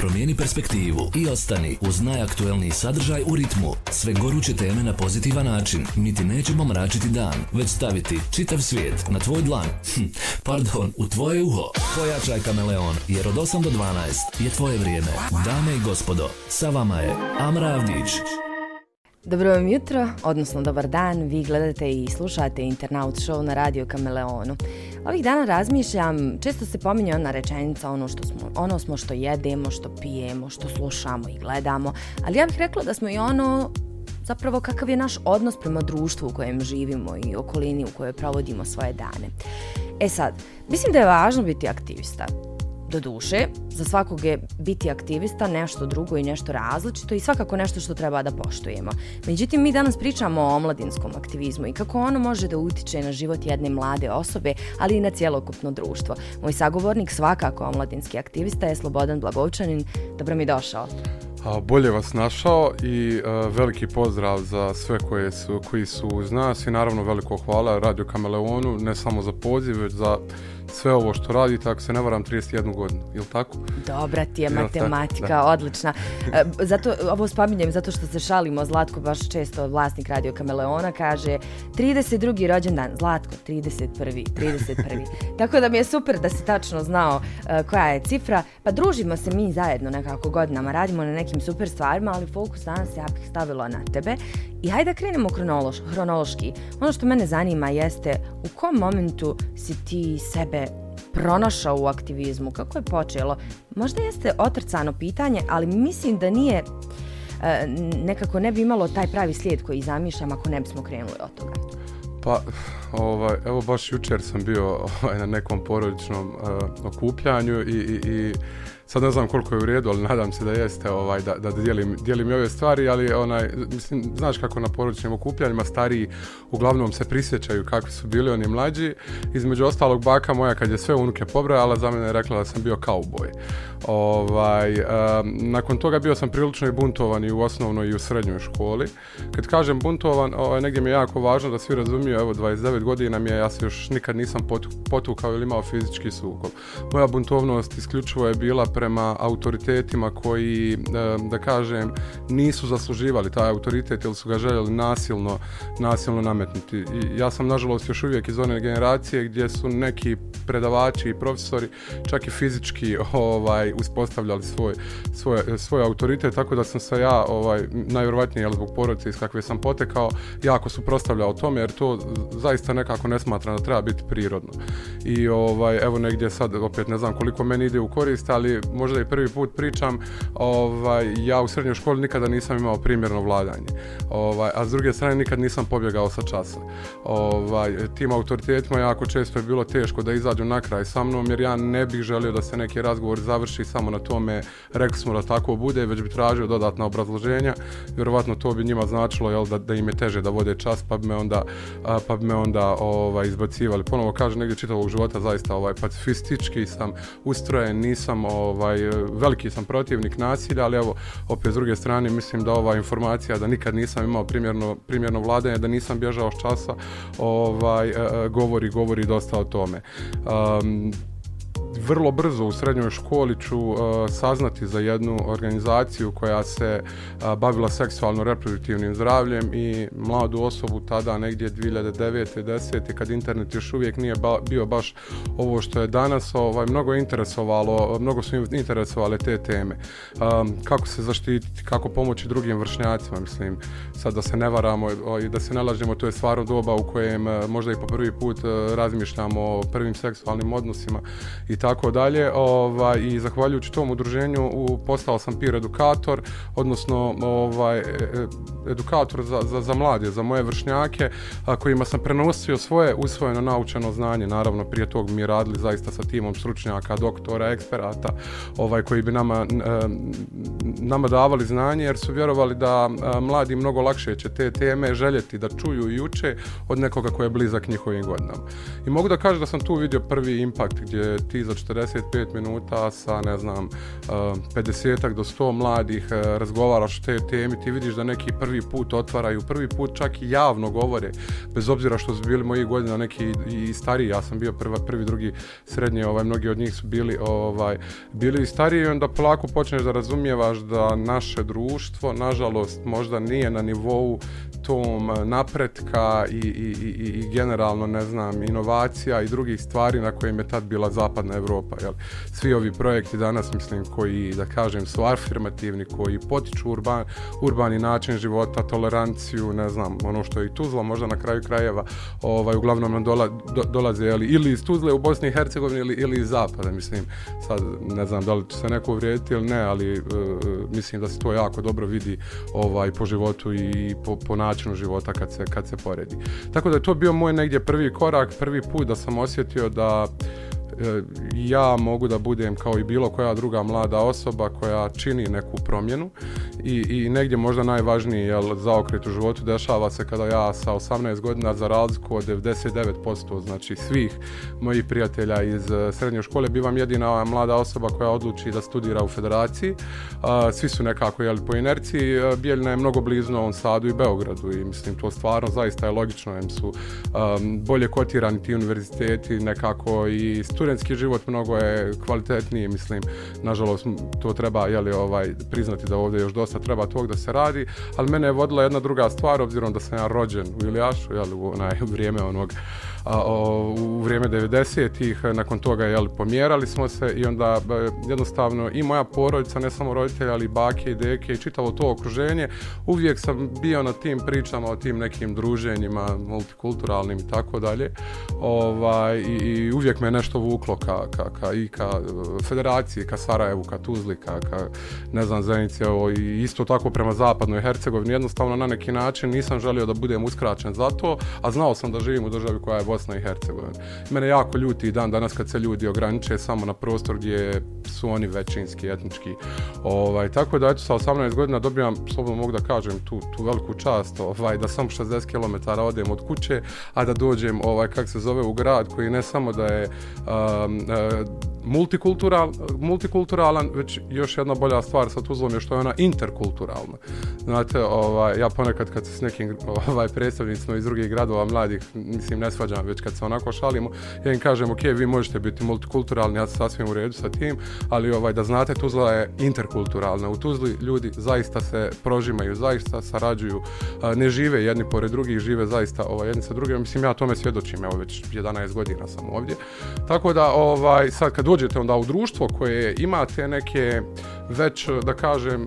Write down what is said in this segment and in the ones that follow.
Promijeni perspektivu i ostani uz najaktuelniji sadržaj u ritmu. Sve goruće teme na pozitivan način. Mi ti nećemo mračiti dan, već staviti čitav svijet na tvoj dlan. Hm, pardon, u tvoje uho. Pojačaj kameleon, jer od 8 do 12 je tvoje vrijeme. Dame i gospodo, sa vama je Amra Avdić. Dobro vam jutro, odnosno dobar dan, vi gledate i slušate Internaut Show na Radio Kameleonu. Ovih dana razmišljam, često se pominje ona rečenica, ono, što smo, ono smo što jedemo, što pijemo, što slušamo i gledamo, ali ja bih rekla da smo i ono zapravo kakav je naš odnos prema društvu u kojem živimo i okolini u kojoj provodimo svoje dane. E sad, mislim da je važno biti aktivista. Do duše, za svakog je biti aktivista nešto drugo i nešto različito i svakako nešto što treba da poštujemo. Međutim, mi danas pričamo o omladinskom aktivizmu i kako ono može da utiče na život jedne mlade osobe, ali i na cijelokupno društvo. Moj sagovornik svakako omladinski aktivista je Slobodan Blagovčanin. Dobro mi došao. A, bolje vas našao i a, veliki pozdrav za sve koje su, koji su uz nas i naravno veliko hvala Radio Kameleonu, ne samo za poziv, već za sve ovo što radite, ako se ne varam, 31 godinu, ili tako? Dobra ti je matematika, tako, odlična. E, zato, ovo spominjem zato što se šalimo, Zlatko baš često, vlasnik Radio Kameleona, kaže 32. rođendan, Zlatko, 31. 31. tako da mi je super da si tačno znao uh, koja je cifra. Pa družimo se mi zajedno nekako godinama, radimo na nekim super stvarima, ali fokus danas ja bih stavila na tebe. I hajde da krenemo kronološ, hronološki. Ono što mene zanima jeste u kom momentu si ti sebe pronašao u aktivizmu? Kako je počelo? Možda jeste otrcano pitanje, ali mislim da nije e, nekako ne bi imalo taj pravi slijed koji zamišljam ako ne bismo krenuli od toga. Pa, ovaj, evo baš jučer sam bio ovaj, na nekom porodičnom uh, okupljanju i, i, i sad ne znam koliko je u redu, ali nadam se da jeste ovaj, da, da dijelim, dijelim i ove stvari, ali onaj, mislim, znaš kako na porodičnim okupljanjima stariji uglavnom se prisjećaju kakvi su bili oni mlađi. Između ostalog, baka moja kad je sve unuke pobrojala, za mene je rekla da sam bio kauboj. Ovaj, um, nakon toga bio sam prilično i buntovan i u osnovnoj i u srednjoj školi. Kad kažem buntovan, ovaj, negdje mi je jako važno da svi razumiju, evo 29 godina mi je, ja se još nikad nisam potukao ili imao fizički sukob. Moja buntovnost isključivo je bila prema autoritetima koji, e, da kažem, nisu zasluživali taj autoritet ili su ga željeli nasilno, nasilno nametnuti. I ja sam, nažalost, još uvijek iz one generacije gdje su neki predavači i profesori čak i fizički ovaj uspostavljali svoj, svoj, svoj autoritet, tako da sam se ja ovaj, najvjerovatnije jel, zbog porodice iz kakve sam potekao, jako suprostavljao tome, jer to zaista nekako ne smatram da treba biti prirodno. I ovaj, evo negdje sad, opet ne znam koliko meni ide u korist, ali možda i prvi put pričam, ovaj, ja u srednjoj školi nikada nisam imao primjerno vladanje. Ovaj, a s druge strane nikad nisam pobjegao sa časa. Ovaj, tim autoritetima jako često je bilo teško da izađu na kraj sa mnom, jer ja ne bih želio da se neki razgovor završi samo na tome, rekli smo da tako bude, već bi tražio dodatna obrazloženja. Vjerovatno to bi njima značilo jel, da, da im je teže da vode čas, pa bi me onda, a, pa bi me onda ovaj, izbacivali. Ponovo kažem, negdje čitavog života zaista ovaj, pacifistički sam ustrojen, nisam ovaj, ovaj, e, veliki sam protivnik nasilja, ali evo, opet s druge strane, mislim da ova informacija da nikad nisam imao primjerno, primjerno vladanje, da nisam bježao s časa, ovaj, e, e, govori, govori dosta o tome. Um, vrlo brzo u srednjoj školi ću uh, saznati za jednu organizaciju koja se uh, bavila seksualno reproduktivnim zdravljem i mladu osobu tada negdje 2009. 10. kad internet još uvijek nije ba bio baš ovo što je danas, ovaj, mnogo interesovalo, mnogo su interesovale te teme. Um, kako se zaštititi, kako pomoći drugim vršnjacima, mislim, sad da se ne varamo i da se ne lažemo, to je stvarno doba u kojem uh, možda i po prvi put uh, razmišljamo o prvim seksualnim odnosima i tako dalje. Ovaj i zahvaljujući tom udruženju u postao sam peer edukator, odnosno ovaj e, e, edukator za, za, za mlade, za moje vršnjake, a, kojima sam prenosio svoje usvojeno naučeno znanje. Naravno prije tog mi radili zaista sa timom stručnjaka, doktora, eksperata, ovaj koji bi nama e, nama davali znanje jer su vjerovali da mladi mnogo lakše će te teme željeti da čuju i uče od nekoga ko je blizak njihovim godinama. I mogu da kažem da sam tu vidio prvi impakt gdje ti za 45 minuta sa, ne znam, 50 do 100 mladih, razgovaraš o te temi, ti vidiš da neki prvi put otvaraju, prvi put čak i javno govore, bez obzira što su bili moji godina neki i stariji, ja sam bio prva, prvi, drugi, srednje, ovaj, mnogi od njih su bili, ovaj, bili i stariji i onda polako počneš da razumijevaš da naše društvo, nažalost, možda nije na nivou tom napretka i, i, i, i generalno, ne znam, inovacija i drugih stvari na kojim je tad bila zapadna Evropa. Jel? Svi ovi projekti danas, mislim, koji, da kažem, su afirmativni, koji potiču urban, urbani način života, toleranciju, ne znam, ono što je i Tuzla, možda na kraju krajeva, ovaj, uglavnom nam dola, do, dolaze jel, ili iz Tuzle u Bosni i Hercegovini ili, ili iz Zapada, mislim, sad ne znam da li će se neko uvrijediti ili ne, ali e, mislim da se to jako dobro vidi ovaj po životu i po, po načinu života kad se, kad se poredi. Tako da je to bio moj negdje prvi korak, prvi put da sam osjetio da E, ja mogu da budem kao i bilo koja druga mlada osoba koja čini neku promjenu i, i negdje možda najvažniji jel, zaokret u životu dešava se kada ja sa 18 godina za razliku od 99% znači svih mojih prijatelja iz e, srednje škole bivam jedina mlada osoba koja odluči da studira u federaciji. E, svi su nekako jel, po inerciji. E, Bijeljna je mnogo blizu Novom Sadu i Beogradu i mislim to stvarno zaista je logično jer su um, bolje kotirani ti univerziteti nekako i studenti studentski život mnogo je kvalitetniji, mislim, nažalost to treba jeli, ovaj, priznati da ovdje još dosta treba tog da se radi, ali mene je vodila jedna druga stvar, obzirom da sam ja rođen u Ilijašu, jeli, u onaj vrijeme onog a, o, u vrijeme 90-ih, eh, nakon toga jel, pomjerali smo se i onda eh, jednostavno i moja porodica, ne samo roditelji, ali i bake i deke i čitavo to okruženje, uvijek sam bio na tim pričama o tim nekim druženjima multikulturalnim i tako dalje. Ovaj, i, i uvijek me nešto vuklo ka, ka, ka, i ka eh, federaciji, ka Sarajevu, ka Tuzli, ka, ka ne znam, Zenici, o, i isto tako prema zapadnoj Hercegovini. Jednostavno na neki način nisam želio da budem uskraćen za to, a znao sam da živim u državi koja je Bosna i Hercegovina. Mene jako ljuti i dan danas kad se ljudi ograniče samo na prostor gdje su oni većinski, etnički. Ovaj, tako da, eto, sa 18 godina dobijam, slobodno mogu da kažem, tu, tu veliku čast, ovaj, da sam 60 km odem od kuće, a da dođem, ovaj, kak se zove, u grad koji ne samo da je um, uh, multikultural, multikulturalan, već još jedna bolja stvar sa Tuzlom je što je ona interkulturalna. Znate, ovaj, ja ponekad kad se s nekim ovaj, predstavnicima iz drugih gradova mladih, mislim, ne svađam, već kad se onako šalimo, ja im kažem, ok, vi možete biti multikulturalni, ja sam sasvim u redu sa tim, ali ovaj, da znate, Tuzla je interkulturalna. U Tuzli ljudi zaista se prožimaju, zaista sarađuju, ne žive jedni pored drugih, žive zaista ovaj, jedni sa drugim. Mislim, ja tome svjedočim, evo već 11 godina sam ovdje. Tako da, ovaj, sad kad dođete onda u društvo koje imate neke već, da kažem,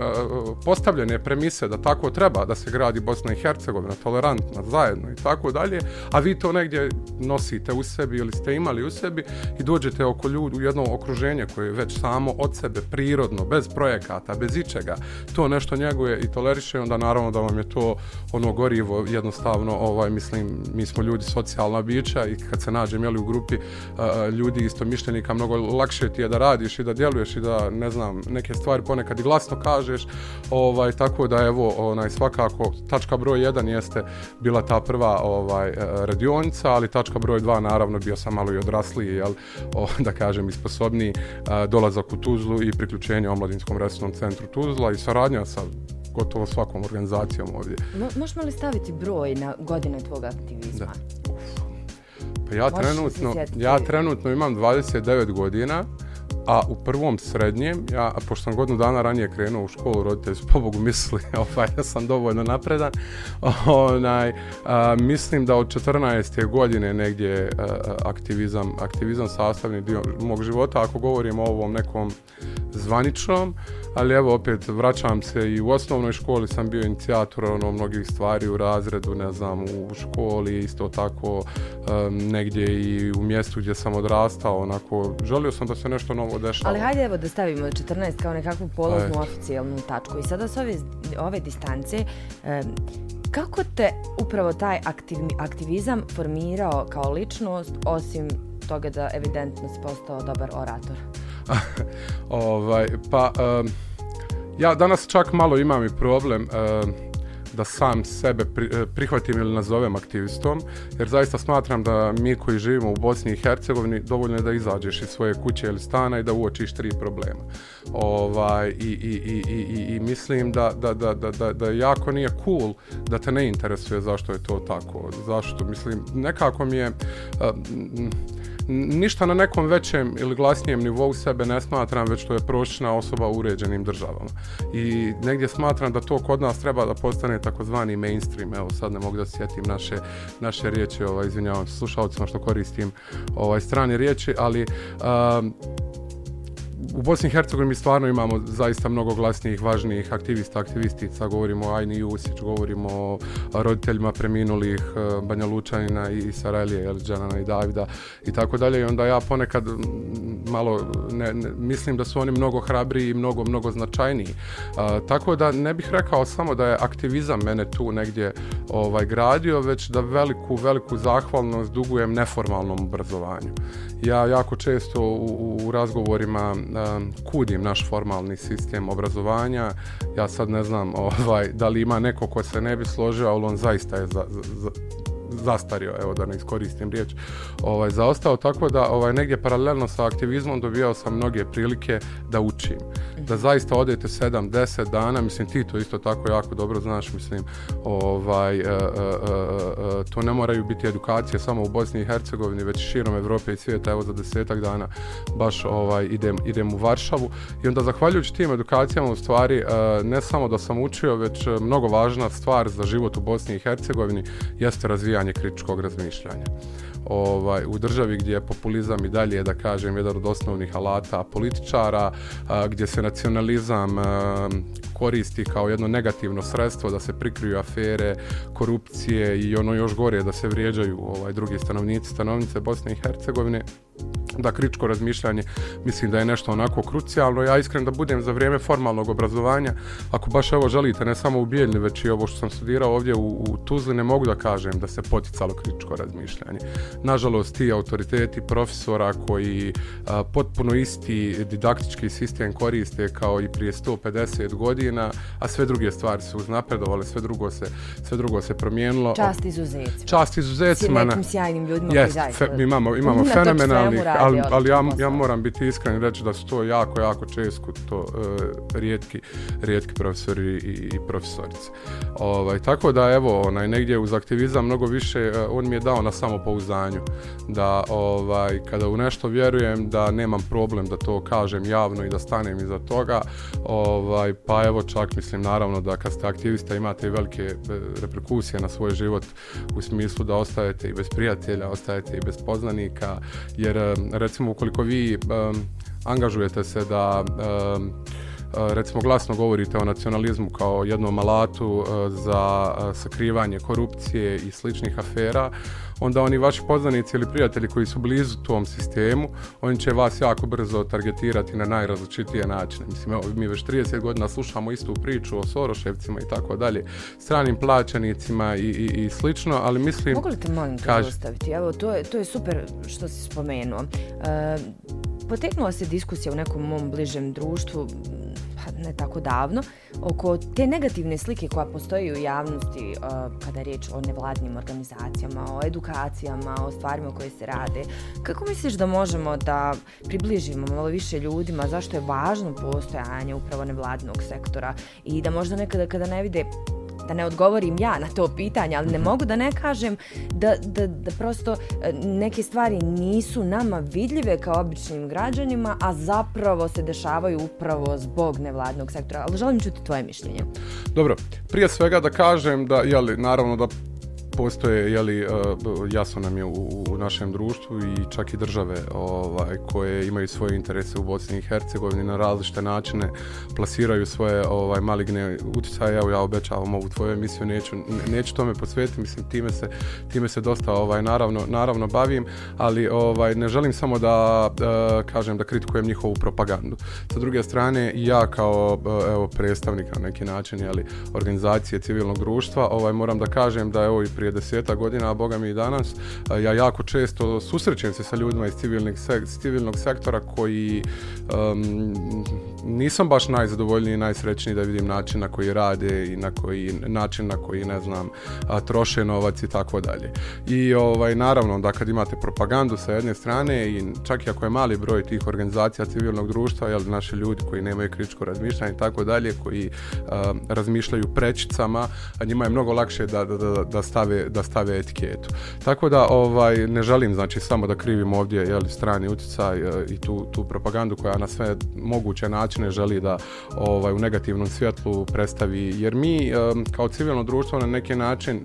postavljene premise da tako treba da se gradi Bosna i Hercegovina, tolerantna, zajedno i tako dalje, a vi to negdje nosite u sebi ili ste imali u sebi i dođete oko ljudi u jedno okruženje koje je već samo od sebe prirodno, bez projekata, bez ičega, to nešto njeguje i toleriše, onda naravno da vam je to ono gorivo jednostavno, ovaj, mislim, mi smo ljudi socijalna bića i kad se nađem jeli, u grupi uh, ljudi isto mišljenika, mnogo lakše ti je da radiš i da djeluješ i da, ne znam, neke stvari ponekad i glasno kažeš, ovaj, tako da evo, onaj, svakako, tačka broj 1 jeste bila ta prva ovaj, e, e, radionica, ali tačka broj 2 naravno bio sam malo i odrasli, jel, o, da kažem, i sposobni a, dolazak u Tuzlu i priključenje omladinskom resursnom centru Tuzla i saradnja sa gotovo svakom organizacijom ovdje. Mo, možemo li staviti broj na godine tvog aktivizma? Da. Pa ja trenutno, ja trenutno imam 29 godina, a u prvom srednjem, ja, pošto sam godinu dana ranije krenuo u školu, roditelji su pobogu mislili ovaj, ja sam dovoljno napredan, onaj, a, mislim da od 14. godine negdje a, aktivizam, aktivizam sastavni dio mog života, ako govorimo o ovom nekom zvaničnom, ali evo opet vraćam se i u osnovnoj školi sam bio inicijator ono mnogih stvari u razredu, ne znam, u školi isto tako um, negdje i u mjestu gdje sam odrastao, onako želio sam da se nešto novo dešava. Ali hajde evo da stavimo 14 kao nekakvu polaznu oficijalnu tačku i sada s ove, ove distance um, kako te upravo taj aktiv, aktivizam formirao kao ličnost osim toga da evidentno si postao dobar orator? ovaj, pa, um, ja danas čak malo imam i problem. Um, da sam sebe pri, eh, prihvatim ili nazovem aktivistom, jer zaista smatram da mi koji živimo u Bosni i Hercegovini dovoljno je da izađeš iz svoje kuće ili stana i da uočiš tri problema. Ovaj, i, i, i, i, i mislim da, da, da, da, da, da jako nije cool da te ne interesuje zašto je to tako. Zašto? Mislim, nekako mi je... Uh, ništa na nekom većem ili glasnijem nivou sebe ne smatram, već to je prošćena osoba u uređenim državama. I negdje smatram da to kod nas treba da postane takozvani mainstream. Evo sad ne mogu da sjetim naše, naše riječi, ovaj, izvinjavam se slušalcima što koristim ovaj, strane riječi, ali um, u Bosni i Hercegovini stvarno imamo zaista mnogo glasnijih, važnijih aktivista, aktivistica, govorimo o Ajni Jusić, govorimo o roditeljima preminulih e, Banja Lučanina i Sarajlije, Elđanana i Davida i tako dalje. I onda ja ponekad malo ne, ne, mislim da su oni mnogo hrabriji i mnogo, mnogo značajniji. A, tako da ne bih rekao samo da je aktivizam mene tu negdje ovaj gradio, već da veliku, veliku zahvalnost dugujem neformalnom obrazovanju ja jako često u, u razgovorima um, kudim naš formalni sistem obrazovanja. Ja sad ne znam ovaj, da li ima neko ko se ne bi složio, ali on zaista je za, za, zastario, evo da ne iskoristim riječ, ovaj, zaostao, tako da ovaj, negdje paralelno sa aktivizmom dobijao sam mnoge prilike da učim. Da zaista odete 7-10 dana, mislim ti to isto tako jako dobro znaš, mislim, ovaj, e e, e, e, e, to ne moraju biti edukacije samo u Bosni i Hercegovini, već širom Evrope i svijeta, evo za desetak dana baš ovaj, idem, idem u Varšavu i onda zahvaljujući tim edukacijama u stvari e, ne samo da sam učio, već mnogo važna stvar za život u Bosni i Hercegovini jeste razvijanje kritičkog razmišljanja. Ovaj, u državi gdje je populizam i dalje, da kažem, jedan od osnovnih alata političara, a, gdje se nacionalizam a, koristi kao jedno negativno sredstvo da se prikriju afere, korupcije i ono još gore da se vrijeđaju ovaj, drugi stanovnici, stanovnice Bosne i Hercegovine, da kritičko razmišljanje mislim da je nešto onako krucijalno. Ja iskren da budem za vrijeme formalnog obrazovanja, ako baš evo želite, ne samo u Bijeljni, već i ovo što sam studirao ovdje u, u Tuzli, ne mogu da kažem da se poticalo kritičko razmišljanje. Nažalost, ti autoriteti profesora koji a, potpuno isti didaktički sistem koriste kao i prije 150 godina, a sve druge stvari su uznapredovale, sve drugo se, sve drugo se promijenilo. Čast izuzecima. Čast izuzecima. S nekim sjajnim ljudima yes, koji zaista. Fe, imamo, imamo fenomenalnih, ali, ali ja, ja moram biti iskren i reći da su to jako, jako česko to uh, rijetki, rijetki profesori i, i profesorice. Ovaj, tako da, evo, onaj, negdje uz aktivizam mnogo više, uh, on mi je dao na samopouzdanju da ovaj, kada u nešto vjerujem da nemam problem da to kažem javno i da stanem iza toga, ovaj, pa evo čak mislim naravno da kad ste aktivista imate velike e, reperkusije na svoj život u smislu da ostajete i bez prijatelja, ostajete i bez poznanika, jer Eh, recimo ukoliko vi um, angažujete se da um, recimo glasno govorite o nacionalizmu kao jednom alatu za sakrivanje korupcije i sličnih afera, onda oni vaši poznanici ili prijatelji koji su blizu tom sistemu, oni će vas jako brzo targetirati na najrazličitije načine. Mislim, evo, mi već 30 godina slušamo istu priču o Soroševcima i tako dalje, stranim plaćanicima i, i, i slično, ali mislim... Mogu li te molim te ostaviti? Evo, to je, to je super što si spomenuo. E, poteknula se diskusija u nekom mom bližem društvu, pa ne tako davno, oko te negativne slike koja postoji u javnosti uh, kada je riječ o nevladnim organizacijama, o edukacijama, o stvarima koje se rade. Kako misliš da možemo da približimo malo više ljudima zašto je važno postojanje upravo nevladnog sektora i da možda nekada kada ne vide da ne odgovorim ja na to pitanje, ali ne mhm. mogu da ne kažem da, da, da prosto e, neke stvari nisu nama vidljive kao običnim građanima, a zapravo se dešavaju upravo zbog nevladnog sektora. Ali želim čuti tvoje mišljenje. Dobro, prije svega da kažem da, jeli, naravno da postoje, jeli, e, jasno nam je u, u našem društvu i čak i države ovaj, koje imaju svoje interese u Bosni i Hercegovini na različite načine plasiraju svoje ovaj, maligne utjecaje. Evo ja obećavam ovu tvoju emisiju, neću, neću tome posvetiti, mislim time se, time se dosta ovaj, naravno, naravno bavim, ali ovaj, ne želim samo da e, kažem da kritikujem njihovu propagandu. Sa druge strane, ja kao e, evo, predstavnik na neki način jeli, organizacije civilnog društva, ovaj, moram da kažem da je ovo i prije deseta godina, a boga mi i danas, ja jako često susrećem se sa ljudima iz civilnog, civilnog sektora koji um, nisam baš najzadovoljniji i najsrećniji da vidim način na koji rade i na koji način na koji ne znam a, troše novac i tako dalje. I ovaj naravno da kad imate propagandu sa jedne strane i čak i ako je mali broj tih organizacija civilnog društva, jel naši ljudi koji nemaju kritičko razmišljanje i tako dalje, koji a, razmišljaju prečicama, a njima je mnogo lakše da, da, da, da stave da stave etiketu. Tako da ovaj ne želim znači samo da krivim ovdje je li strani utjecaj e, i tu tu propagandu koja na sve moguće načine ne želi da ovaj u negativnom svjetlu predstavi jer mi kao civilno društvo na neki način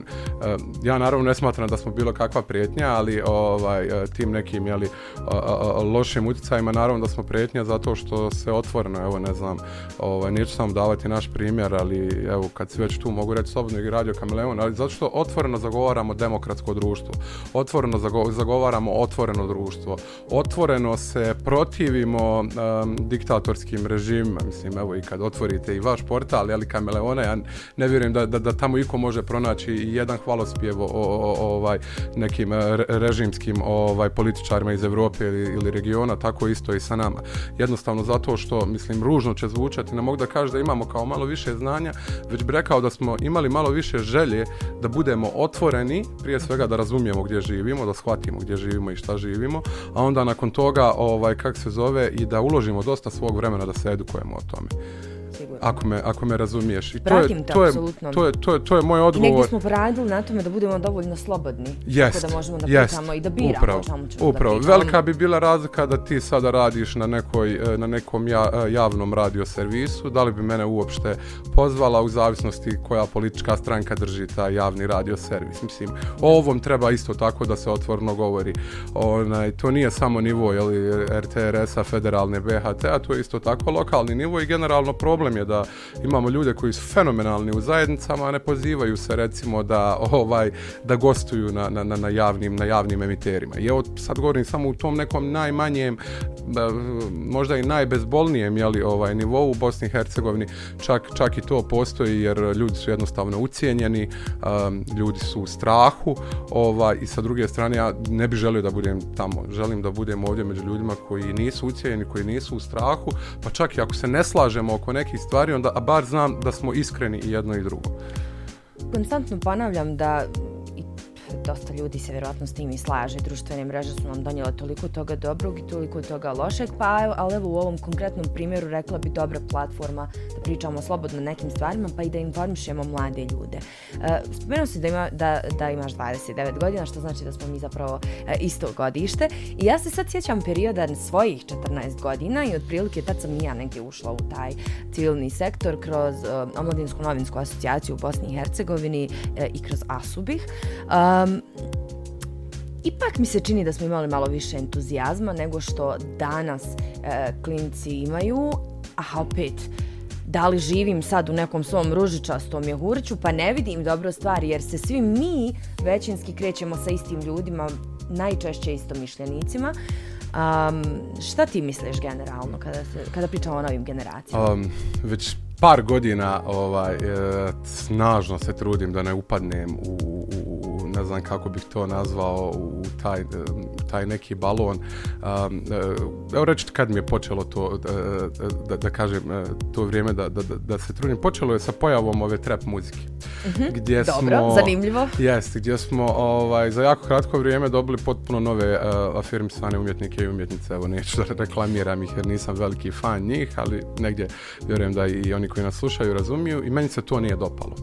ja naravno ne smatram da smo bilo kakva prijetnja ali ovaj e, tim nekim jeli, e, e, lošim utjecajima naravno da smo prijetnja zato što se otvoreno evo ne znam ovaj neću samo davati naš primjer ali evo kad se već tu mogu reći slobodno i radio Kameleon ali zato što otvoreno zagovaramo demokratsko društvo otvoreno zagovaramo otvoreno društvo otvoreno se protivimo um, diktatorskim režimima, režim, mislim, evo i kad otvorite i vaš portal, ali Kameleona, ja ne vjerujem da, da, da tamo iko može pronaći jedan hvalospjev o, o, o ovaj, nekim e, režimskim ovaj političarima iz Evrope ili, ili regiona, tako isto i sa nama. Jednostavno zato što, mislim, ružno će zvučati, ne mogu da kažem da imamo kao malo više znanja, već bi rekao da smo imali malo više želje da budemo otvoreni, prije svega da razumijemo gdje živimo, da shvatimo gdje živimo i šta živimo, a onda nakon toga, ovaj, kak se zove, i da uložimo dosta svog vremena da se edukujemo o tome sigurno. Ako me, ako me razumiješ. I to je, to, je, to, je, to, je, to je moj odgovor. I negdje smo poradili na tome da budemo dovoljno slobodni. Jest. Tako da možemo da jest. pitamo i da biramo upravo, čemu ćemo upravo. da Velika bi bila razlika da ti sada radiš na, nekoj, e, na nekom ja, e, javnom radio servisu. Da li bi mene uopšte pozvala u zavisnosti koja politička stranka drži ta javni radio servis. Mislim, o ovom treba isto tako da se otvorno govori. Onaj, to nije samo nivo jeli, RTRS-a, federalne BHT-a, to je isto tako lokalni nivo i generalno problem je da imamo ljude koji su fenomenalni u zajednicama, a ne pozivaju se recimo da ovaj da gostuju na, na, na, javnim, na javnim emiterima. I evo sad govorim samo u tom nekom najmanjem, možda i najbezbolnijem jeli, ovaj, nivou u Bosni i Hercegovini, čak, čak i to postoji jer ljudi su jednostavno ucijenjeni, um, ljudi su u strahu ovaj, i sa druge strane ja ne bih želio da budem tamo, želim da budem ovdje među ljudima koji nisu ucijenjeni, koji nisu u strahu, pa čak i ako se ne slažemo oko nekih stvari, onda a bar znam da smo iskreni i jedno i drugo. Konstantno ponavljam da dosta ljudi se vjerojatno s tim i slaže. Društvene mreže su nam donijele toliko toga dobrog i toliko toga lošeg, pa ali evo u ovom konkretnom primjeru rekla bi dobra platforma da pričamo slobodno nekim stvarima, pa i da informišemo mlade ljude. E, spomenuo si da, ima, da, da imaš 29 godina, što znači da smo mi zapravo e, isto godište. I ja se sad sjećam perioda svojih 14 godina i otprilike tad sam i ja negdje ušla u taj civilni sektor kroz e, Omladinsku novinsku asocijaciju u Bosni i Hercegovini e, i kroz Asubih. E, Um, ipak mi se čini da smo imali malo više entuzijazma nego što danas e, klinci imaju, a opet, da li živim sad u nekom svom ružičastom jahurću, pa ne vidim dobro stvari, jer se svi mi većinski krećemo sa istim ljudima, najčešće isto mišljenicima. Um, šta ti misliš generalno kada, se, kada pričamo o novim generacijama? Um, već par godina ovaj e, snažno se trudim da ne upadnem u, u, u znam kako bih to nazvao u taj, taj neki balon um, evo reći kad mi je počelo to da, da, da kažem to vrijeme da, da, da se trudim počelo je sa pojavom ove trap muzike mm -hmm. gdje Dobro, smo zanimljivo jest gdje smo ovaj za jako kratko vrijeme dobili potpuno nove uh, afirmisane umjetnike i umjetnice evo neću da reklamiram ih jer nisam veliki fan njih ali negdje vjerujem da i oni koji nas slušaju razumiju i meni se to nije dopalo.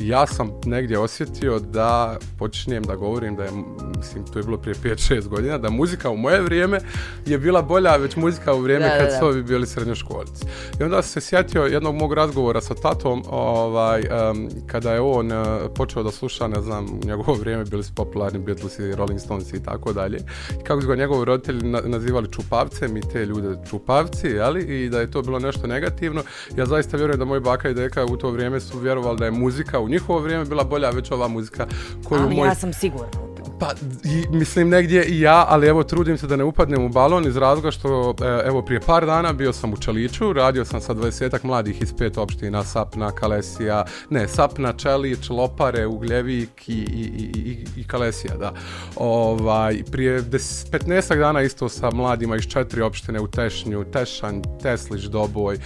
Ja sam negdje osjetio da počinjem da govorim da je, mislim, to je bilo prije 5-6 godina, da muzika u moje vrijeme je bila bolja, već muzika u vrijeme da, kad su ovi bili srednjoškolici. I onda se sjetio jednog mog razgovora sa tatom, ovaj, um, kada je on uh, počeo da sluša, ne znam, u njegovo vrijeme bili su popularni Beatles i Rolling Stones i tako dalje. I kako su ga njegovi roditelji na, nazivali čupavcem i te ljude čupavci, jeli? I da je to bilo nešto negativno. Ja zaista vjerujem da moj baka i deka u to vrijeme su vjerovali da je muzika u njihovo vrijeme bila bolja već ova muzika koju Ali moj... ja sam sigurna u. Pa, i, mislim negdje i ja, ali evo trudim se da ne upadnem u balon iz razloga što e, evo prije par dana bio sam u Čeliću, radio sam sa 20 mladih iz pet opština, Sapna, Kalesija, ne, Sapna, Čelić, Lopare, Ugljevik i, i, i, i i Kalesija, da. Ovaj, prije 15 dana isto sa mladima iz četiri opštine u Tešnju, Tešanj, Teslić, Doboj, uh,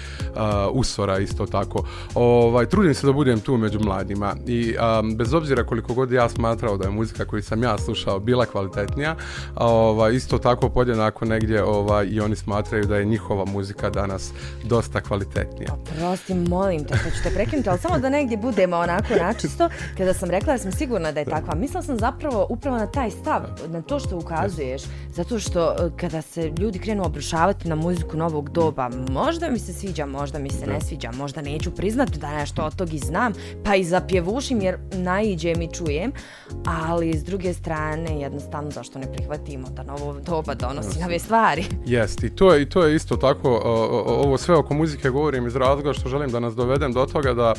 Usora isto tako. Ovaj, trudim se da budem tu među mladima i um, bez obzira koliko god ja smatrao da je muzika koju sam ja slušao bila kvalitetnija, ovaj, isto tako podjednako negdje ovaj, i oni smatraju da je njihova muzika danas dosta kvalitetnija. Prosti, molim te, što ću te prekinuti, ali samo da negdje budemo onako načisto, kada sam rekla da sam sigurna da je takva, mislila sam zapravo upravo na taj stav, na to što ukazuješ, zato što e, kada se ljudi krenu obrušavati na muziku novog doba, možda mi se sviđa, možda mi se ne sviđa, možda neću priznati da nešto od tog i znam, pa i zapjevušim jer naiđe mi čujem, ali s druge strane jednostavno zašto ne prihvatimo da novo doba donosi nove stvari. Jest, i to je, i to je isto tako, ovo sve oko muzike govorim iz razloga što želim da nas dovedem do toga da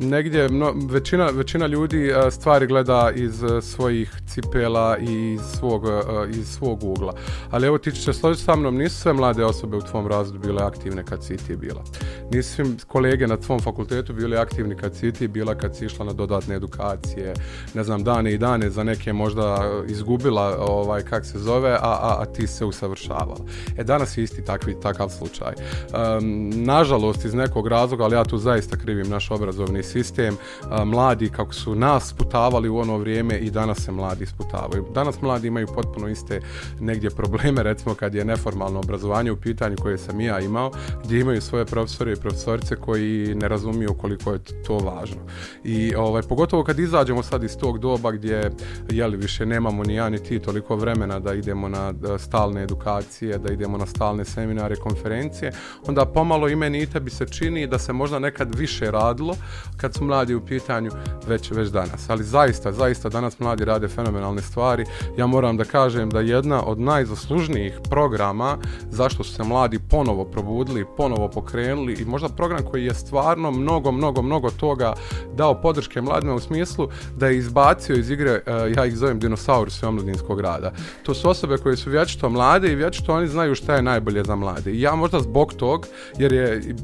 negdje mno, većina, većina ljudi e, stvari gleda iz e, svojih cipela i iz svog, e, iz svog ugla. Ali evo ti će složiti sa mnom, nisu sve mlade osobe u tvom razredu bile aktivne kad si ti bila. Nisu svi kolege na tvom fakultetu bili aktivni kad si ti bila, kad si išla na dodatne edukacije, ne znam, dane i dane za neke možda izgubila, ovaj, kak se zove, a, a, a ti se usavršavala. E, danas je isti takvi, takav slučaj. Um, nažalost, iz nekog razloga, ali ja tu zaista krivim naš obrazovni sistem, a, mladi kako su nas sputavali u ono vrijeme i danas se mladi sputavaju. Danas mladi imaju potpuno iste negdje probleme, recimo kad je neformalno obrazovanje u pitanju koje sam ja imao, gdje imaju svoje profesore i profesorice koji ne razumiju koliko je to važno. I ovaj, pogotovo kad izađemo sad iz tog doba gdje jeli, više nemamo ni ja ni ti toliko vremena da idemo na stalne edukacije, da idemo na stalne seminare, konferencije, onda pomalo i meni i tebi se čini da se možda nekad više radilo kad su mladi u pitanju već, već danas. Ali zaista, zaista danas mladi rade fenomenalne stvari. Ja moram da kažem da jedna od najzaslužnijih programa zašto su se mladi ponovo probudili, ponovo pokrenuli i možda program koji je stvarno mnogo, mnogo, mnogo toga dao podrške mladima u smislu da je izbacio iz igre, e, ja ih zovem dinosaurus omladinskog rada. To su osobe koje su vječito mlade i vječito oni znaju šta je najbolje za mlade. I ja možda zbog tog, jer, je,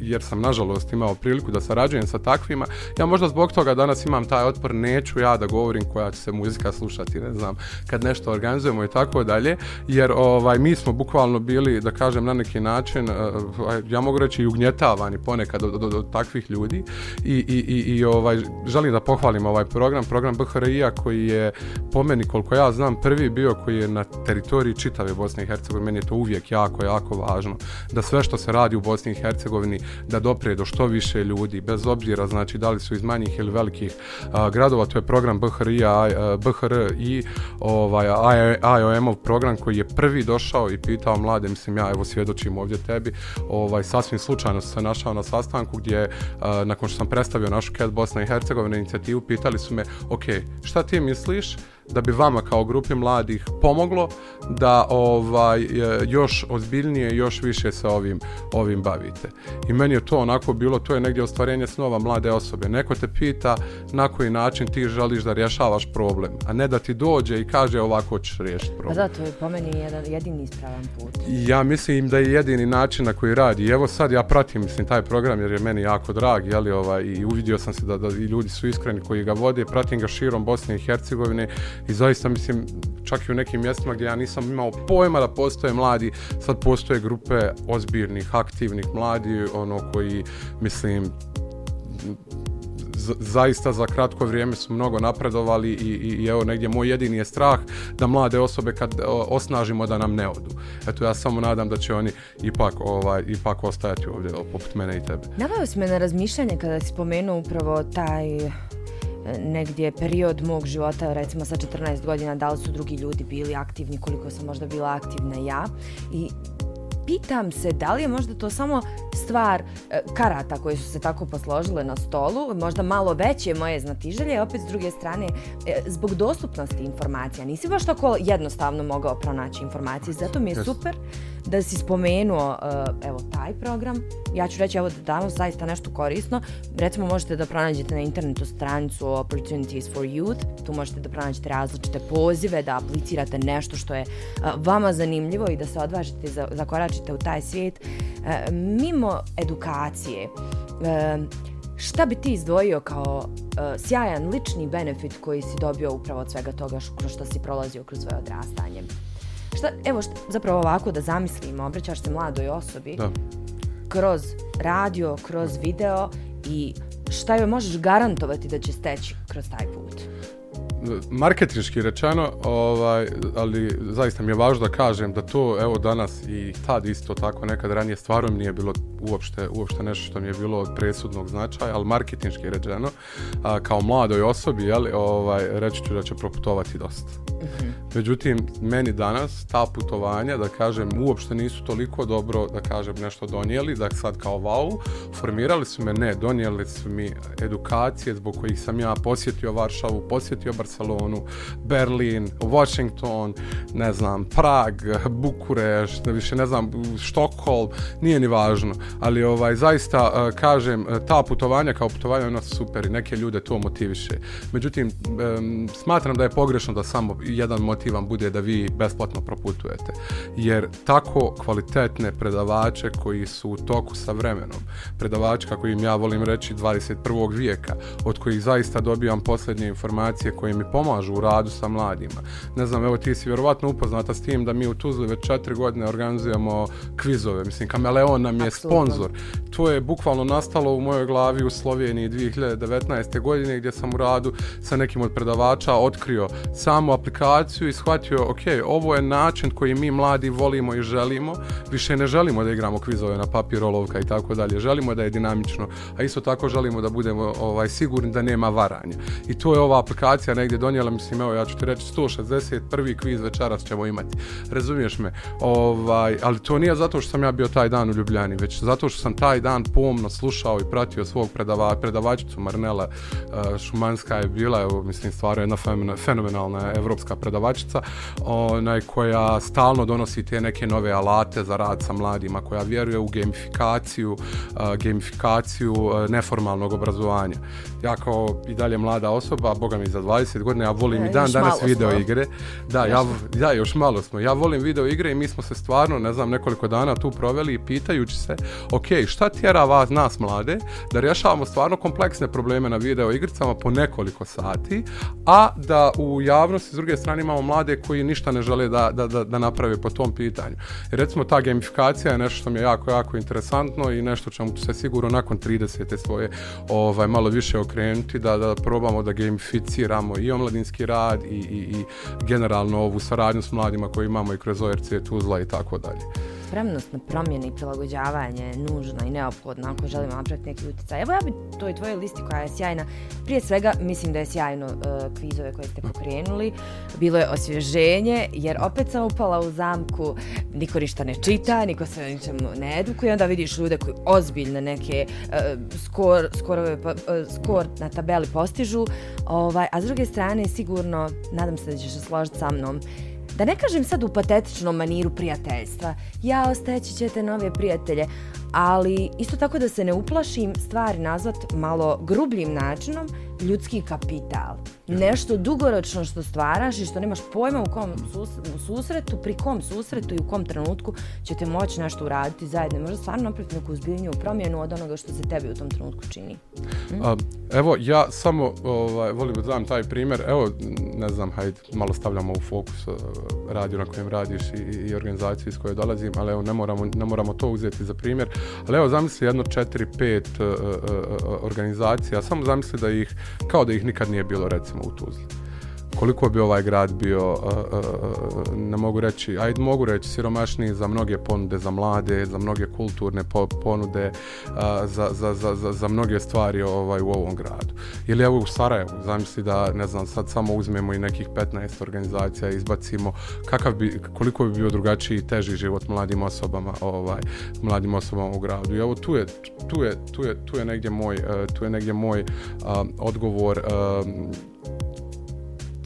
jer sam nažalost imao priliku da sarađujem sa takvim takvima. Ja možda zbog toga danas imam taj otpor, neću ja da govorim koja će se muzika slušati, ne znam, kad nešto organizujemo i tako dalje, jer ovaj mi smo bukvalno bili, da kažem, na neki način, eh, ovaj, ja mogu reći i ugnjetavani ponekad od, od, od takvih ljudi i, i, i, i ovaj, želim da pohvalim ovaj program, program BHRI-a koji je po meni, koliko ja znam, prvi bio koji je na teritoriji čitave Bosne i Hercegovine, meni je to uvijek jako, jako važno, da sve što se radi u Bosni i Hercegovini, da dopre do što više ljudi, bez obzira, znači da li su iz manjih ili velikih a, gradova, to je program BHRI, a, BHR i ovaj, IOM-ov program koji je prvi došao i pitao mlade, mislim ja evo svjedočim ovdje tebi, ovaj, sasvim slučajno se našao na sastanku gdje a, nakon što sam predstavio našu CAT Bosna i Hercegovina inicijativu, pitali su me, ok, šta ti misliš da bi vama kao grupi mladih pomoglo da ovaj e, još ozbiljnije još više se ovim ovim bavite. I meni je to onako bilo, to je negdje ostvarenje snova mlade osobe. Neko te pita na koji način ti želiš da rješavaš problem, a ne da ti dođe i kaže ovako ćeš riješiti problem. Pa da, to je po meni jedan jedini ispravan put. Ja mislim da je jedini način na koji radi. I evo sad ja pratim mislim taj program jer je meni jako drag, je li ovaj i uvidio sam se da da i ljudi su iskreni koji ga vode, pratim ga širom Bosne i Hercegovine i zaista mislim čak i u nekim mjestima gdje ja nisam imao pojma da postoje mladi, sad postoje grupe ozbirnih, aktivnih mladi, ono koji mislim zaista za kratko vrijeme su mnogo napredovali i, i, i evo negdje moj jedini je strah da mlade osobe kad osnažimo da nam ne odu. Eto ja samo nadam da će oni ipak ovaj ipak ostajati ovdje poput mene i tebe. Navao si me na razmišljanje kada si spomenuo upravo taj negdje period mog života, recimo sa 14 godina, da li su drugi ljudi bili aktivni, koliko sam možda bila aktivna ja. I pitam se da li je možda to samo stvar e, karata koje su se tako posložile na stolu, možda malo veće moje znatiželje, opet s druge strane, e, zbog dostupnosti informacija, nisi baš tako jednostavno mogao pronaći informacije, zato mi je super da si spomenuo uh, evo taj program. Ja ću reći evo da danas zaista nešto korisno. Recimo možete da pronađete na internetu stranicu Opportunities for Youth. Tu možete da pronađete različite pozive, da aplicirate nešto što je uh, vama zanimljivo i da se odvažite za, zakoračite u taj svijet. Uh, mimo edukacije, uh, šta bi ti izdvojio kao uh, sjajan lični benefit koji si dobio upravo od svega toga kroz što si prolazio kroz svoje odrastanje? Šta, evo, šta, zapravo ovako da zamislimo, obraćaš se mladoj osobi Da. kroz radio, kroz video i šta joj možeš garantovati da će steći kroz taj put? marketinški rečeno, ovaj, ali zaista mi je važno da kažem da to, evo danas i tad isto tako nekad ranije stvarno mi nije bilo uopšte, uopšte nešto što mi je bilo od presudnog značaja, ali marketinški rečeno, a, kao mladoj osobi, jeli, ovaj, reći ću da će proputovati dosta. Mm -hmm. Međutim, meni danas ta putovanja, da kažem, uopšte nisu toliko dobro, da kažem, nešto donijeli, da sad kao wow, formirali su me, ne, donijeli su mi edukacije zbog kojih sam ja posjetio Varšavu, posjetio Barcelonu, Berlin, Washington, ne znam, Prag, Bukureš, ne više ne znam, Štokholm, nije ni važno, ali ovaj, zaista, e, kažem, e, ta putovanja kao putovanja, ona su super i neke ljude to motiviše. Međutim, smatram da je pogrešno da samo jedan motiv vam bude da vi besplatno proputujete. Jer tako kvalitetne predavače koji su u toku sa vremenom, predavači kako im ja volim reći 21. vijeka, od kojih zaista dobijam posljednje informacije koje mi pomažu u radu sa mladima. Ne znam, evo ti si vjerovatno upoznata s tim da mi u Tuzli već četiri godine organizujemo kvizove. Mislim, Kameleon nam je sponsor. To je bukvalno nastalo u mojoj glavi u Sloveniji 2019. godine gdje sam u radu sa nekim od predavača otkrio samu aplikaciju i shvatio, ok, ovo je način koji mi mladi volimo i želimo, više ne želimo da igramo kvizove na papir, olovka i tako dalje, želimo da je dinamično, a isto tako želimo da budemo ovaj sigurni da nema varanja. I to je ova aplikacija negdje donijela, mislim, evo, ja ću ti reći 161. kviz večeras ćemo imati. Razumiješ me? Ovaj, ali to nije zato što sam ja bio taj dan u Ljubljani, već zato što sam taj dan pomno slušao i pratio svog predava, predavačicu Marnela uh, Šumanska je bila, evo, mislim, stvarno jedna fenomenalna evropska predavačica onaj, koja stalno donosi te neke nove alate za rad sa mladima, koja vjeruje u gamifikaciju, uh, gamifikaciju uh, neformalnog obrazovanja. Ja kao i dalje mlada osoba, boga mi za 20 godina, ja volim e, i dan danas video smo. igre. Da, ja, ja, još malo smo. Ja volim video igre i mi smo se stvarno, ne znam, nekoliko dana tu proveli pitajući se, ok, šta tjera vas, nas mlade, da rješavamo stvarno kompleksne probleme na video igricama po nekoliko sati, a da u javnosti s druge strane imamo mlade koji ništa ne žele da, da, da, da naprave po tom pitanju. I recimo ta gamifikacija je nešto što mi je jako, jako interesantno i nešto čemu ću se sigurno nakon 30. svoje ovaj, malo više okrenuti da, da probamo da gamificiramo i omladinski rad i, i, i generalno ovu saradnju s mladima koji imamo i kroz ORC Tuzla i tako dalje spremnost na promjene i prilagođavanje je nužna i neophodna ako želimo napraviti neki utjecaj. Evo ja bi toj tvojoj listi koja je sjajna. Prije svega mislim da je sjajno uh, kvizove koje ste pokrenuli. Bilo je osvježenje jer opet sam upala u zamku. Niko ništa ne čita, niko se ničem ne edukuje. Onda vidiš ljude koji ozbiljne neke uh, skor, skorove, uh, skor na tabeli postižu. Ovaj, a s druge strane sigurno, nadam se da ćeš se složiti sa mnom, da ne kažem sad u patetičnom maniru prijateljstva, ja ostajeći ćete nove prijatelje, ali isto tako da se ne uplašim stvari nazvat malo grubljim načinom, ljudski kapital. Nešto dugoročno što stvaraš i što nemaš pojma u kom sus, u susretu, pri kom susretu i u kom trenutku ćete moći nešto uraditi zajedno. Možda stvarno napraviti neku zbiljniju promjenu od onoga što se tebi u tom trenutku čini. Hm? A, evo, ja samo ovaj, volim da dam taj primjer. Evo, ne znam, hajde, malo stavljamo u fokus uh, radio na kojem radiš i, i organizaciju iz koje dolazim, ali evo, ne moramo, ne moramo to uzeti za primjer. Ali evo, zamisli jedno četiri, pet uh, uh, uh, organizacija, samo zamisli da ih kao da ih nikad nije bilo recimo u Tuzli. Koliko bi ovaj grad bio, uh, uh, uh ne mogu reći, ajde mogu reći siromašniji za mnoge ponude za mlade, za mnoge kulturne po ponude, uh, za, za, za, za, za mnoge stvari ovaj u ovom gradu. Ili evo u Sarajevu, zamisli da, ne znam, sad samo uzmemo i nekih 15 organizacija i izbacimo kakav bi, koliko bi bio drugačiji i teži život mladim osobama, ovaj, mladim osobama u gradu. I evo tu je, tu je, tu je, tu je negdje moj, uh, tu je negdje moj uh, odgovor uh,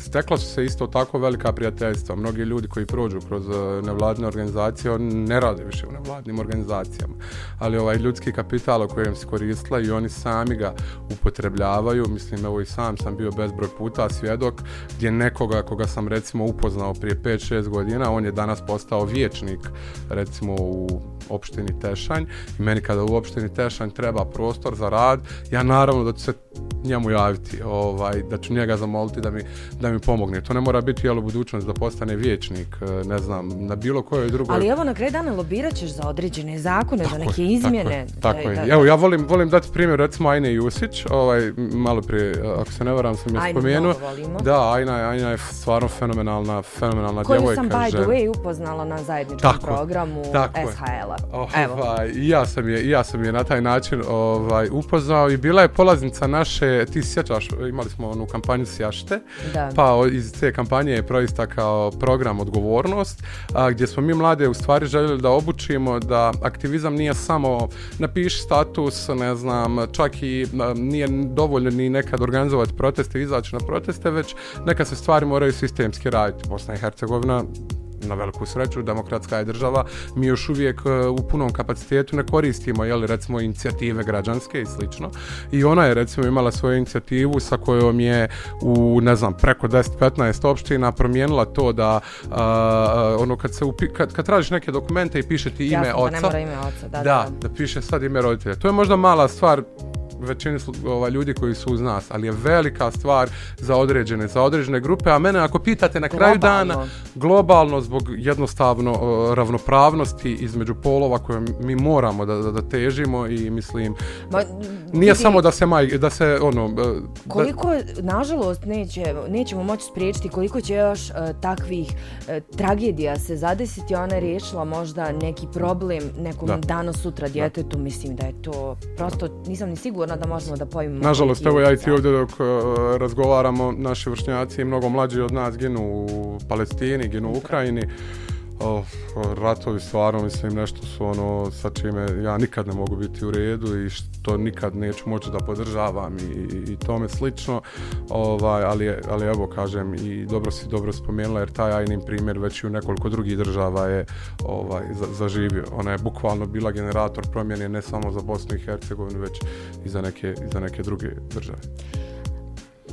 stekla su se isto tako velika prijateljstva. Mnogi ljudi koji prođu kroz eh, nevladne organizacije, oni ne rade više u nevladnim organizacijama. Ali ovaj ljudski kapital o kojem se koristila i oni sami ga upotrebljavaju. Mislim, evo i sam sam bio bezbroj puta svjedok gdje nekoga koga sam recimo upoznao prije 5-6 godina, on je danas postao vječnik recimo u opštini Tešanj i meni kada u opštini Tešanj treba prostor za rad, ja naravno da ću se njemu javiti, ovaj, da ću njega zamoliti da mi, da mi pomogne. To ne mora biti jel, budućnost da postane vječnik, eh, ne znam, na bilo kojoj drugoj... Ali evo na kraju dana lobirat ćeš za određene zakone, tako za neke izmjene. Tako je, tako je. Evo, ja volim, volim dati primjer, recimo Ajne Jusić, ovaj, malo prije, ako se ne varam, sam je spomenuo. Da, Ajna, Ajna je stvarno fenomenalna, fenomenalna Koju djevojka. Koju sam, by the way, upoznala na zajedničkom tako, programu SHL-a. Ovaj, ja sam je, ja sam je na taj način ovaj, upoznao i bila je polaznica naše, ti sjećaš, imali smo onu kampanju Sjašte, da. pa iz te kampanje je proista kao program odgovornost, a, gdje smo mi mlade u stvari željeli da obučimo da aktivizam nije samo napiši status, ne znam, čak i a, nije dovoljno ni nekad organizovati proteste, izaći na proteste, već neka se stvari moraju sistemski raditi. Bosna i Hercegovina na veliku sreću, demokratska je država, mi još uvijek e, u punom kapacitetu ne koristimo, jeli, recimo, inicijative građanske i slično. I ona je, recimo, imala svoju inicijativu sa kojom je u, ne znam, preko 10-15 opština promijenila to da, a, ono, kad, se upi, kad, kad tražiš neke dokumente i piše ti ime Jasno, oca, da, ne mora ime oca da, da, da, da piše sad ime roditelja. To je možda mala stvar, većini ovaj, ljudi koji su uz nas, ali je velika stvar za određene, za određene grupe, a mene ako pitate na kraju globalno. dana, globalno zbog jednostavno uh, ravnopravnosti između polova koje mi moramo da, da, da težimo i mislim, Ma, nije vidi, samo da se maj, da se ono... Uh, koliko, da, nažalost, neće, nećemo moći spriječiti koliko će još uh, takvih uh, tragedija se zadesiti, ona je riješila možda neki problem nekom da. danas sutra djetetu, da. mislim da je to prosto, nisam ni sigurna sigurna da možemo da pojmimo. Nažalost, evo ja i ti ovdje dok uh, razgovaramo, naši vršnjaci mnogo mlađi od nas ginu u Palestini, ginu u Ukrajini. Oh, ratovi stvarno mislim nešto su ono sa čime ja nikad ne mogu biti u redu i što nikad neću moći da podržavam i, i, i tome slično. Ovaj, ali, ali evo kažem i dobro si dobro spomenula jer taj ajnim primjer već i u nekoliko drugih država je ovaj, za, zaživio. Ona je bukvalno bila generator promjene ne samo za Bosnu i Hercegovinu već i za neke, i za neke druge države.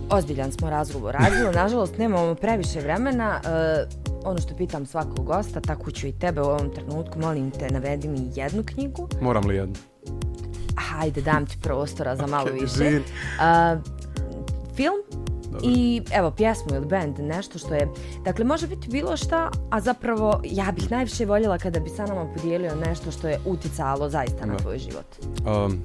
Ozbiljan smo razgovor radili, nažalost nemamo previše vremena. E, ono što pitam svakog gosta, tako ću i tebe u ovom trenutku, molim te, navedi mi jednu knjigu. Moram li jednu? Hajde, dam ti prostora za malo okay, više. Uh, film Dobre. i evo pjesmu ili band, nešto što je, dakle može biti bilo šta, a zapravo ja bih najviše voljela kada bi sa nama podijelio nešto što je uticalo zaista da. na tvoj život. Um,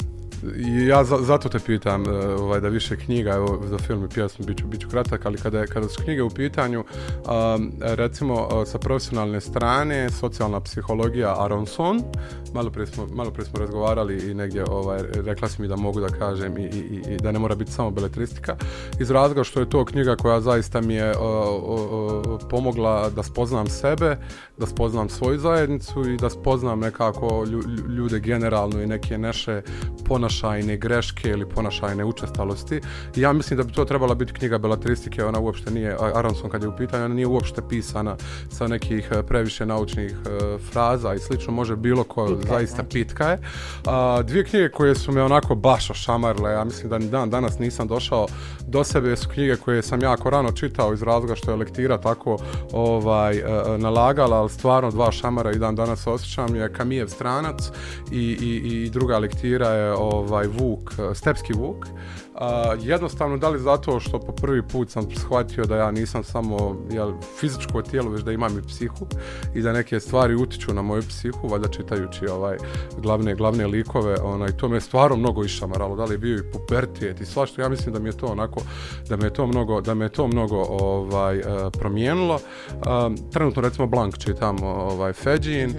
ja za, zato te pitam e, ovaj, da više knjiga, evo, za film i pjesmu biću, biću kratak, ali kada, kada su knjige u pitanju, um, recimo e, sa profesionalne strane, socijalna psihologija Aronson, malo prije smo, malo prije smo razgovarali i negdje ovaj, rekla si mi da mogu da kažem i, i, i da ne mora biti samo beletristika, iz razloga što je to knjiga koja zaista mi je o, o, o, pomogla da spoznam sebe, da spoznam svoju zajednicu i da spoznam nekako ljude generalno i neke naše ponašanje ponašajne greške ili ponašajne učestalosti. I ja mislim da bi to trebala biti knjiga belatristike, ona uopšte nije, Aronson kad je u pitanju, ona nije uopšte pisana sa nekih e, previše naučnih uh, fraza i slično, može bilo ko, pitka, zaista znači. pitka je. Uh, dvije knjige koje su me onako baš ošamarle, ja mislim da ni dan danas nisam došao do sebe, su knjige koje sam jako rano čitao iz razloga što je lektira tako ovaj uh, nalagala, ali stvarno dva šamara i dan danas osjećam je Kamijev stranac i, i, i druga lektira je ovaj, ovaj Stepski Vuk, A, jednostavno, da li zato što po prvi put sam shvatio da ja nisam samo jel, fizičko tijelo, već da imam i psihu i da neke stvari utiču na moju psihu, valjda čitajući ovaj glavne glavne likove, onaj to me stvarno mnogo išamaralo, da li je bio i pubertijet i svašto, ja mislim da mi je to onako da me je to mnogo da me je to mnogo ovaj e, promijenilo. Um, trenutno recimo Blank čitam ovaj Feđin,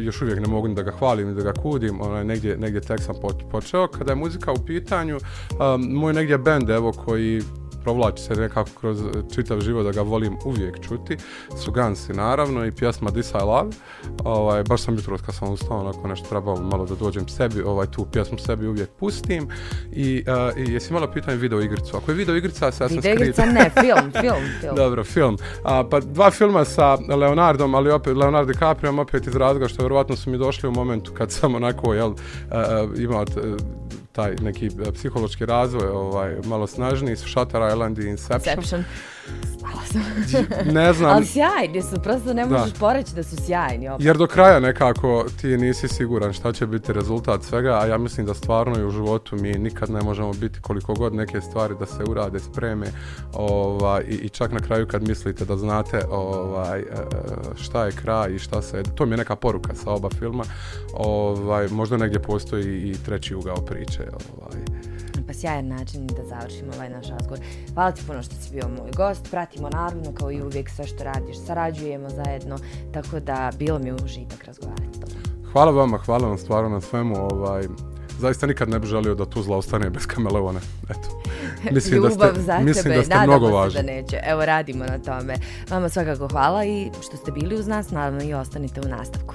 još uvijek ne mogu ni da ga hvalim ni da ga kudim, onaj negdje negdje tek sam počeo kada je muzika u pitanju. Um, moj negdje bend evo koji provlači se nekako kroz čitav život da ga volim uvijek čuti, su Gansi naravno i pjesma This I Love. Ovaj, baš sam jutro kad sam ustao, onako nešto trebao malo da dođem sebi, ovaj, tu pjesmu sebi uvijek pustim. I, uh, i jesi imala pitanje video igricu? Ako je video igrica, Assassin's Creed... Video igrica ne, film, film, film. Dobro, film. A, pa dva filma sa Leonardom, ali opet Leonardo DiCaprio, opet iz razloga što vjerovatno su mi došli u momentu kad sam onako, jel, uh, imao taj neki e, psihološki razvoj ovaj, malo snažniji su Shutter Island i Inception. Inception ne znam. Ali sjajni su, prosto ne možeš da. poreći da su sjajni. Opet. Jer do kraja nekako ti nisi siguran šta će biti rezultat svega, a ja mislim da stvarno i u životu mi nikad ne možemo biti koliko god neke stvari da se urade, spreme ovaj, i, i čak na kraju kad mislite da znate ovaj, e, šta je kraj i šta se... To mi je neka poruka sa oba filma. Ovaj, možda negdje postoji i treći ugao priče. Ovaj pa sjajan način da završimo ovaj naš razgovor. Hvala ti puno što si bio moj gost. Pratimo naravno kao i uvijek sve što radiš. Sarađujemo zajedno, tako da bilo mi užitak razgovarati. Hvala vama, hvala vam stvarno na svemu. Ovaj, zaista nikad ne bih želio da Tuzla ostane bez kameleone. Eto. Mislim Ljubav da ste, za mislim tebe, da ste mnogo važni. da neće. Evo, radimo na tome. Vama svakako hvala i što ste bili uz nas, naravno i ostanite u nastavku.